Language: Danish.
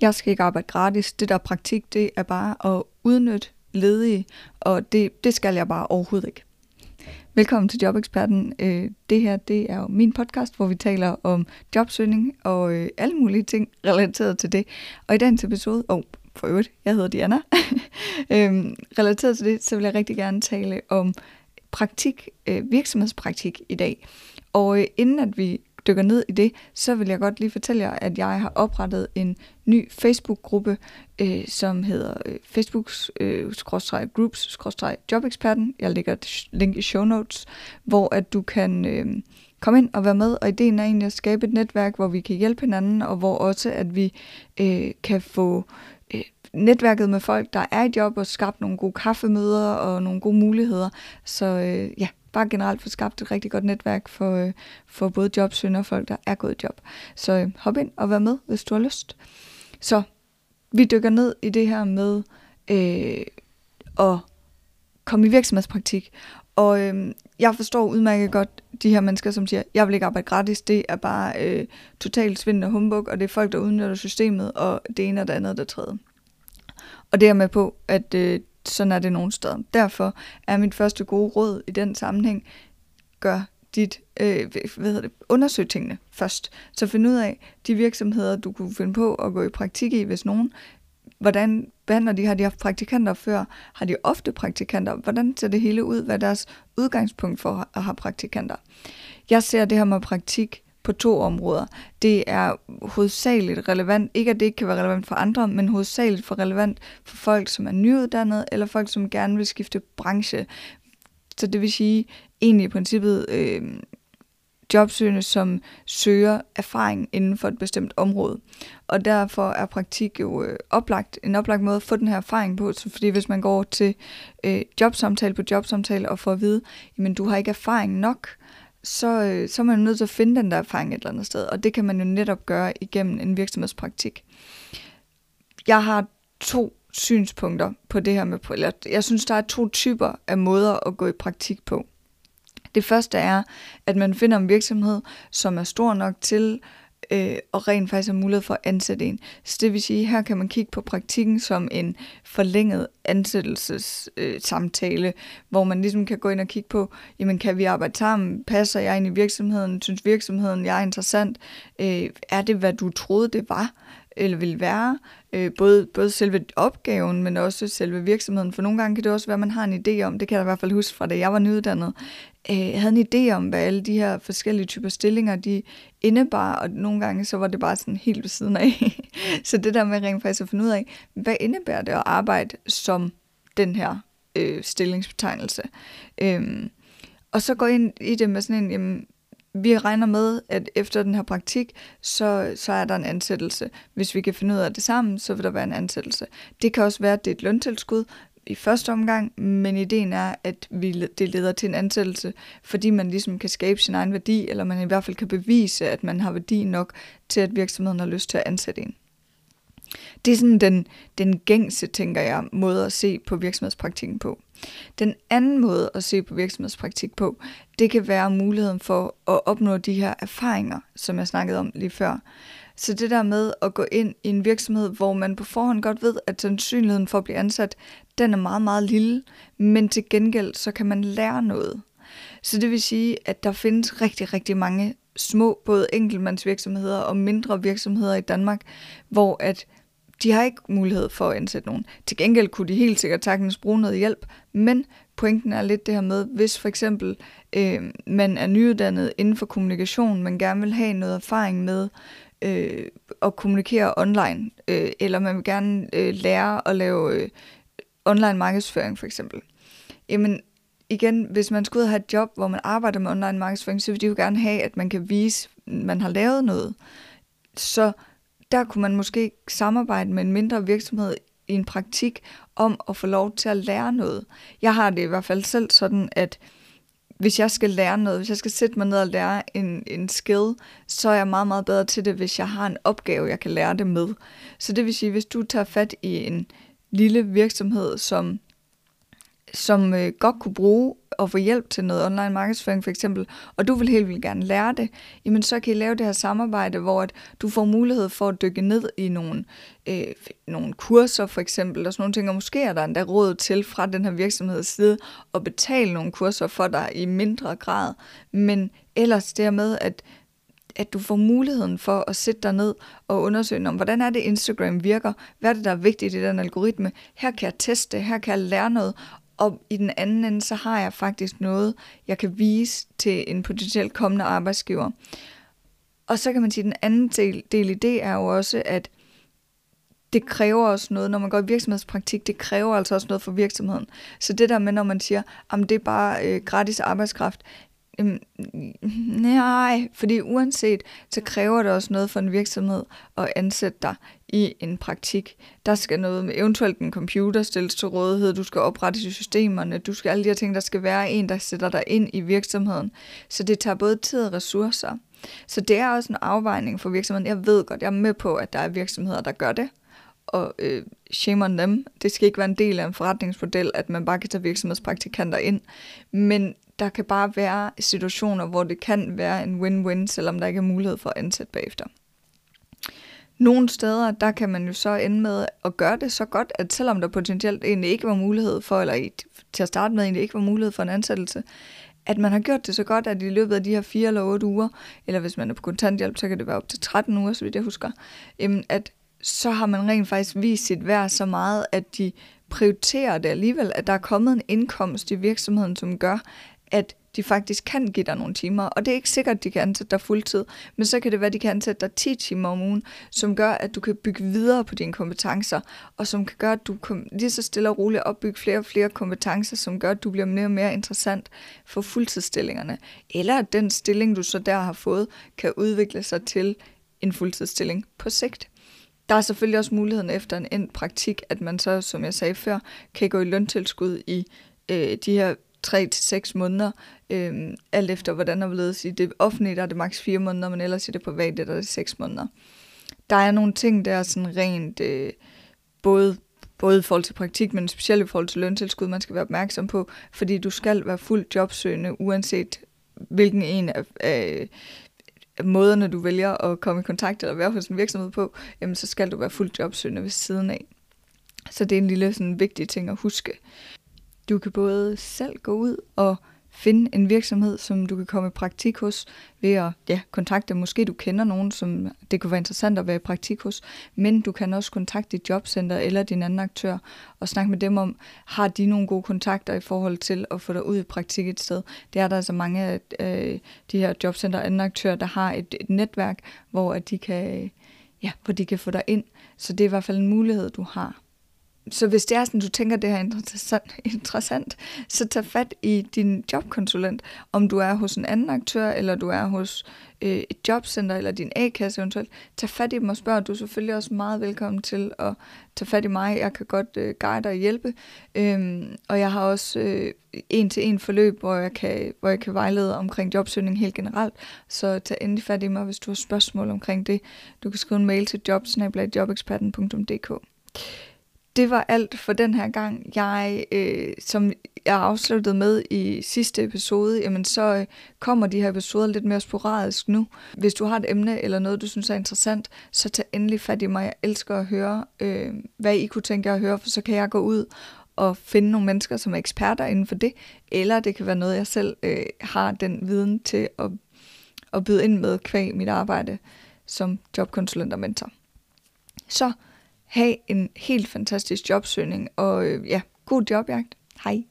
Jeg skal ikke arbejde gratis. Det der praktik, det er bare at udnytte ledige, og det, det skal jeg bare overhovedet ikke. Velkommen til Jobeksperten. Øh, det her det er jo min podcast, hvor vi taler om jobsøgning og øh, alle mulige ting relateret til det. Og i dagens episode, og oh, for øvrigt, jeg hedder Diana, øhm, relateret til det, så vil jeg rigtig gerne tale om praktik, øh, virksomhedspraktik i dag. Og inden at vi dykker ned i det, så vil jeg godt lige fortælle jer, at jeg har oprettet en ny Facebook-gruppe, øh, som hedder øh, Facebook-groups-jobeksperten. Øh, jeg lægger et link i show notes, hvor at du kan øh, komme ind og være med. Og ideen er egentlig at skabe et netværk, hvor vi kan hjælpe hinanden, og hvor også at vi øh, kan få øh, netværket med folk, der er i job, og skabt nogle gode kaffemøder og nogle gode muligheder. Så øh, ja, bare generelt få skabt et rigtig godt netværk for, øh, for både jobsøgende og folk, der er gået i job. Så øh, hop ind og vær med, hvis du har lyst. Så vi dykker ned i det her med øh, at komme i virksomhedspraktik. Og øh, jeg forstår udmærket godt de her mennesker, som siger, jeg vil ikke arbejde gratis, det er bare øh, totalt svind og humbug, og det er folk, der udnytter systemet, og det ene og det andet der træder. Og det er med på, at øh, sådan er det nogen steder. Derfor er mit første gode råd i den sammenhæng, gør dit, øh, hvad hedder det, undersøg tingene først. Så find ud af de virksomheder, du kunne finde på at gå i praktik i, hvis nogen, hvordan behandler de, har de haft praktikanter før, har de ofte praktikanter, hvordan ser det hele ud, hvad er deres udgangspunkt for at have praktikanter. Jeg ser det her med praktik på to områder. Det er hovedsageligt relevant, ikke at det ikke kan være relevant for andre, men hovedsageligt for relevant for folk, som er nyuddannede, eller folk, som gerne vil skifte branche. Så det vil sige, egentlig i princippet øh, jobsøgende, som søger erfaring inden for et bestemt område. Og derfor er praktik jo øh, oplagt, en oplagt måde at få den her erfaring på, så fordi hvis man går til øh, jobsamtale på jobsamtale og får at vide, jamen du har ikke erfaring nok, så, øh, så er man nødt til at finde den der erfaring et eller andet sted, og det kan man jo netop gøre igennem en virksomhedspraktik. Jeg har to synspunkter på det her med, eller jeg synes, der er to typer af måder at gå i praktik på. Det første er, at man finder en virksomhed, som er stor nok til øh, og rent faktisk har mulighed for at ansætte en. Så det vil sige, her kan man kigge på praktikken som en forlænget ansættelsessamtale, øh, hvor man ligesom kan gå ind og kigge på, jamen kan vi arbejde sammen? Passer jeg ind i virksomheden? Synes virksomheden, jeg er interessant? Øh, er det, hvad du troede, det var? Eller vil være, øh, både, både selve opgaven, men også selve virksomheden. For nogle gange kan det også være, at man har en idé om, det kan jeg i hvert fald huske fra da jeg var nyuddannet, øh, jeg havde en idé om, hvad alle de her forskellige typer stillinger, de indebar, og nogle gange så var det bare sådan helt ved siden af. så det der med rent faktisk at finde ud af, hvad indebærer det at arbejde som den her øh, stillingsbetegnelse? Øhm, og så gå ind i det med sådan en, jamen, vi regner med, at efter den her praktik, så, så er der en ansættelse. Hvis vi kan finde ud af det sammen, så vil der være en ansættelse. Det kan også være, at det er et løntilskud i første omgang, men ideen er, at vi, det leder til en ansættelse, fordi man ligesom kan skabe sin egen værdi, eller man i hvert fald kan bevise, at man har værdi nok til, at virksomheden har lyst til at ansætte en. Det er sådan den, den gængse, tænker jeg, måde at se på virksomhedspraktikken på. Den anden måde at se på virksomhedspraktik på, det kan være muligheden for at opnå de her erfaringer, som jeg snakkede om lige før. Så det der med at gå ind i en virksomhed, hvor man på forhånd godt ved, at sandsynligheden for at blive ansat, den er meget, meget lille, men til gengæld så kan man lære noget. Så det vil sige, at der findes rigtig, rigtig mange små, både enkeltmandsvirksomheder og mindre virksomheder i Danmark, hvor at de har ikke mulighed for at ansætte nogen. Til gengæld kunne de helt sikkert sagtens bruge noget hjælp, men pointen er lidt det her med, hvis for eksempel øh, man er nyuddannet inden for kommunikation, man gerne vil have noget erfaring med øh, at kommunikere online, øh, eller man vil gerne øh, lære at lave øh, online markedsføring for eksempel. Jamen igen, hvis man skulle have et job, hvor man arbejder med online markedsføring, så vil de jo gerne have, at man kan vise, at man har lavet noget. Så der kunne man måske samarbejde med en mindre virksomhed i en praktik om at få lov til at lære noget. Jeg har det i hvert fald selv sådan, at hvis jeg skal lære noget, hvis jeg skal sætte mig ned og lære en, en skill, så er jeg meget, meget bedre til det, hvis jeg har en opgave, jeg kan lære det med. Så det vil sige, hvis du tager fat i en lille virksomhed, som som øh, godt kunne bruge at få hjælp til noget online markedsføring for eksempel, og du vil helt vildt gerne lære det, jamen så kan I lave det her samarbejde, hvor at du får mulighed for at dykke ned i nogle, øh, nogle kurser for eksempel, og sådan nogle ting, og måske er der endda råd til fra den her virksomheds side at betale nogle kurser for dig i mindre grad, men ellers dermed, at at du får muligheden for at sætte dig ned og undersøge, om, hvordan er det Instagram virker, hvad er det, der er vigtigt i den algoritme, her kan jeg teste, her kan jeg lære noget, og i den anden ende, så har jeg faktisk noget, jeg kan vise til en potentielt kommende arbejdsgiver. Og så kan man sige, at den anden del, del i det er jo også, at det kræver også noget, når man går i virksomhedspraktik, det kræver altså også noget for virksomheden. Så det der med, når man siger, at det er bare øh, gratis arbejdskraft, Øhm, nej, fordi uanset, så kræver det også noget for en virksomhed at ansætte dig i en praktik. Der skal noget med eventuelt en computer stilles til rådighed, du skal oprette systemerne, du skal alle de her ting, der skal være en, der sætter dig ind i virksomheden. Så det tager både tid og ressourcer. Så det er også en afvejning for virksomheden. Jeg ved godt, jeg er med på, at der er virksomheder, der gør det, og øh, shame on them. Det skal ikke være en del af en forretningsmodel, at man bare kan tage virksomhedspraktikanter ind. Men der kan bare være situationer, hvor det kan være en win-win, selvom der ikke er mulighed for at ansætte bagefter. Nogle steder, der kan man jo så ende med at gøre det så godt, at selvom der potentielt egentlig ikke var mulighed for, eller til at starte med egentlig ikke var mulighed for en ansættelse, at man har gjort det så godt, at i løbet af de her fire eller otte uger, eller hvis man er på kontanthjælp, så kan det være op til 13 uger, så vidt jeg husker, at så har man rent faktisk vist sit værd så meget, at de prioriterer det alligevel, at der er kommet en indkomst i virksomheden, som gør, at de faktisk kan give dig nogle timer, og det er ikke sikkert, at de kan ansætte dig fuldtid, men så kan det være, at de kan ansætte dig 10 timer om ugen, som gør, at du kan bygge videre på dine kompetencer, og som kan gøre, at du kan lige så stille og roligt opbygge flere og flere kompetencer, som gør, at du bliver mere og mere interessant for fuldtidsstillingerne, eller at den stilling, du så der har fået, kan udvikle sig til en fuldtidsstilling på sigt. Der er selvfølgelig også muligheden efter en endt praktik, at man så, som jeg sagde før, kan gå i løntilskud i øh, de her 3 til seks måneder, øh, alt efter hvordan der vil I det offentlige, der er det maks 4 måneder, men ellers i det private, der er det 6 måneder. Der er nogle ting, der er sådan rent, øh, både både i forhold til praktik, men specielt i forhold til løntilskud, man skal være opmærksom på, fordi du skal være fuldt jobsøgende, uanset hvilken en af, af måderne, du vælger at komme i kontakt eller være hos en virksomhed på, jamen så skal du være fuldt jobsøgende ved siden af. Så det er en lille sådan, vigtig ting at huske. Du kan både selv gå ud og finde en virksomhed, som du kan komme i praktik hos, ved at ja, kontakte, måske du kender nogen, som det kunne være interessant at være i praktik hos, men du kan også kontakte dit jobcenter eller din anden aktør og snakke med dem om, har de nogle gode kontakter i forhold til at få dig ud i praktik et sted. Det er der altså mange af øh, de her jobcenter og anden aktører, der har et, et netværk, hvor at de kan, ja, hvor de kan få dig ind. Så det er i hvert fald en mulighed, du har så hvis det er sådan, du tænker, det her er interessant, interessant, så tag fat i din jobkonsulent, om du er hos en anden aktør, eller du er hos øh, et jobcenter, eller din A-kasse eventuelt. Tag fat i dem og spørg. Du er selvfølgelig også meget velkommen til at tage fat i mig. Jeg kan godt øh, guide og hjælpe. Øhm, og jeg har også øh, en-til-en forløb, hvor jeg, kan, hvor jeg kan vejlede omkring jobsøgning helt generelt. Så tag endelig fat i mig, hvis du har spørgsmål omkring det. Du kan skrive en mail til jobsnabelajobeksperten.dk det var alt for den her gang. Jeg, øh, som jeg afsluttede med i sidste episode, jamen så øh, kommer de her episoder lidt mere sporadisk nu. Hvis du har et emne eller noget, du synes er interessant, så tag endelig fat i mig. Jeg elsker at høre, øh, hvad I kunne tænke jer at høre, for så kan jeg gå ud og finde nogle mennesker, som er eksperter inden for det, eller det kan være noget, jeg selv øh, har den viden til at, at byde ind med kvæg mit arbejde som jobkonsulent og mentor. Så have en helt fantastisk jobsøgning, og øh, ja, god jobjagt. Hej.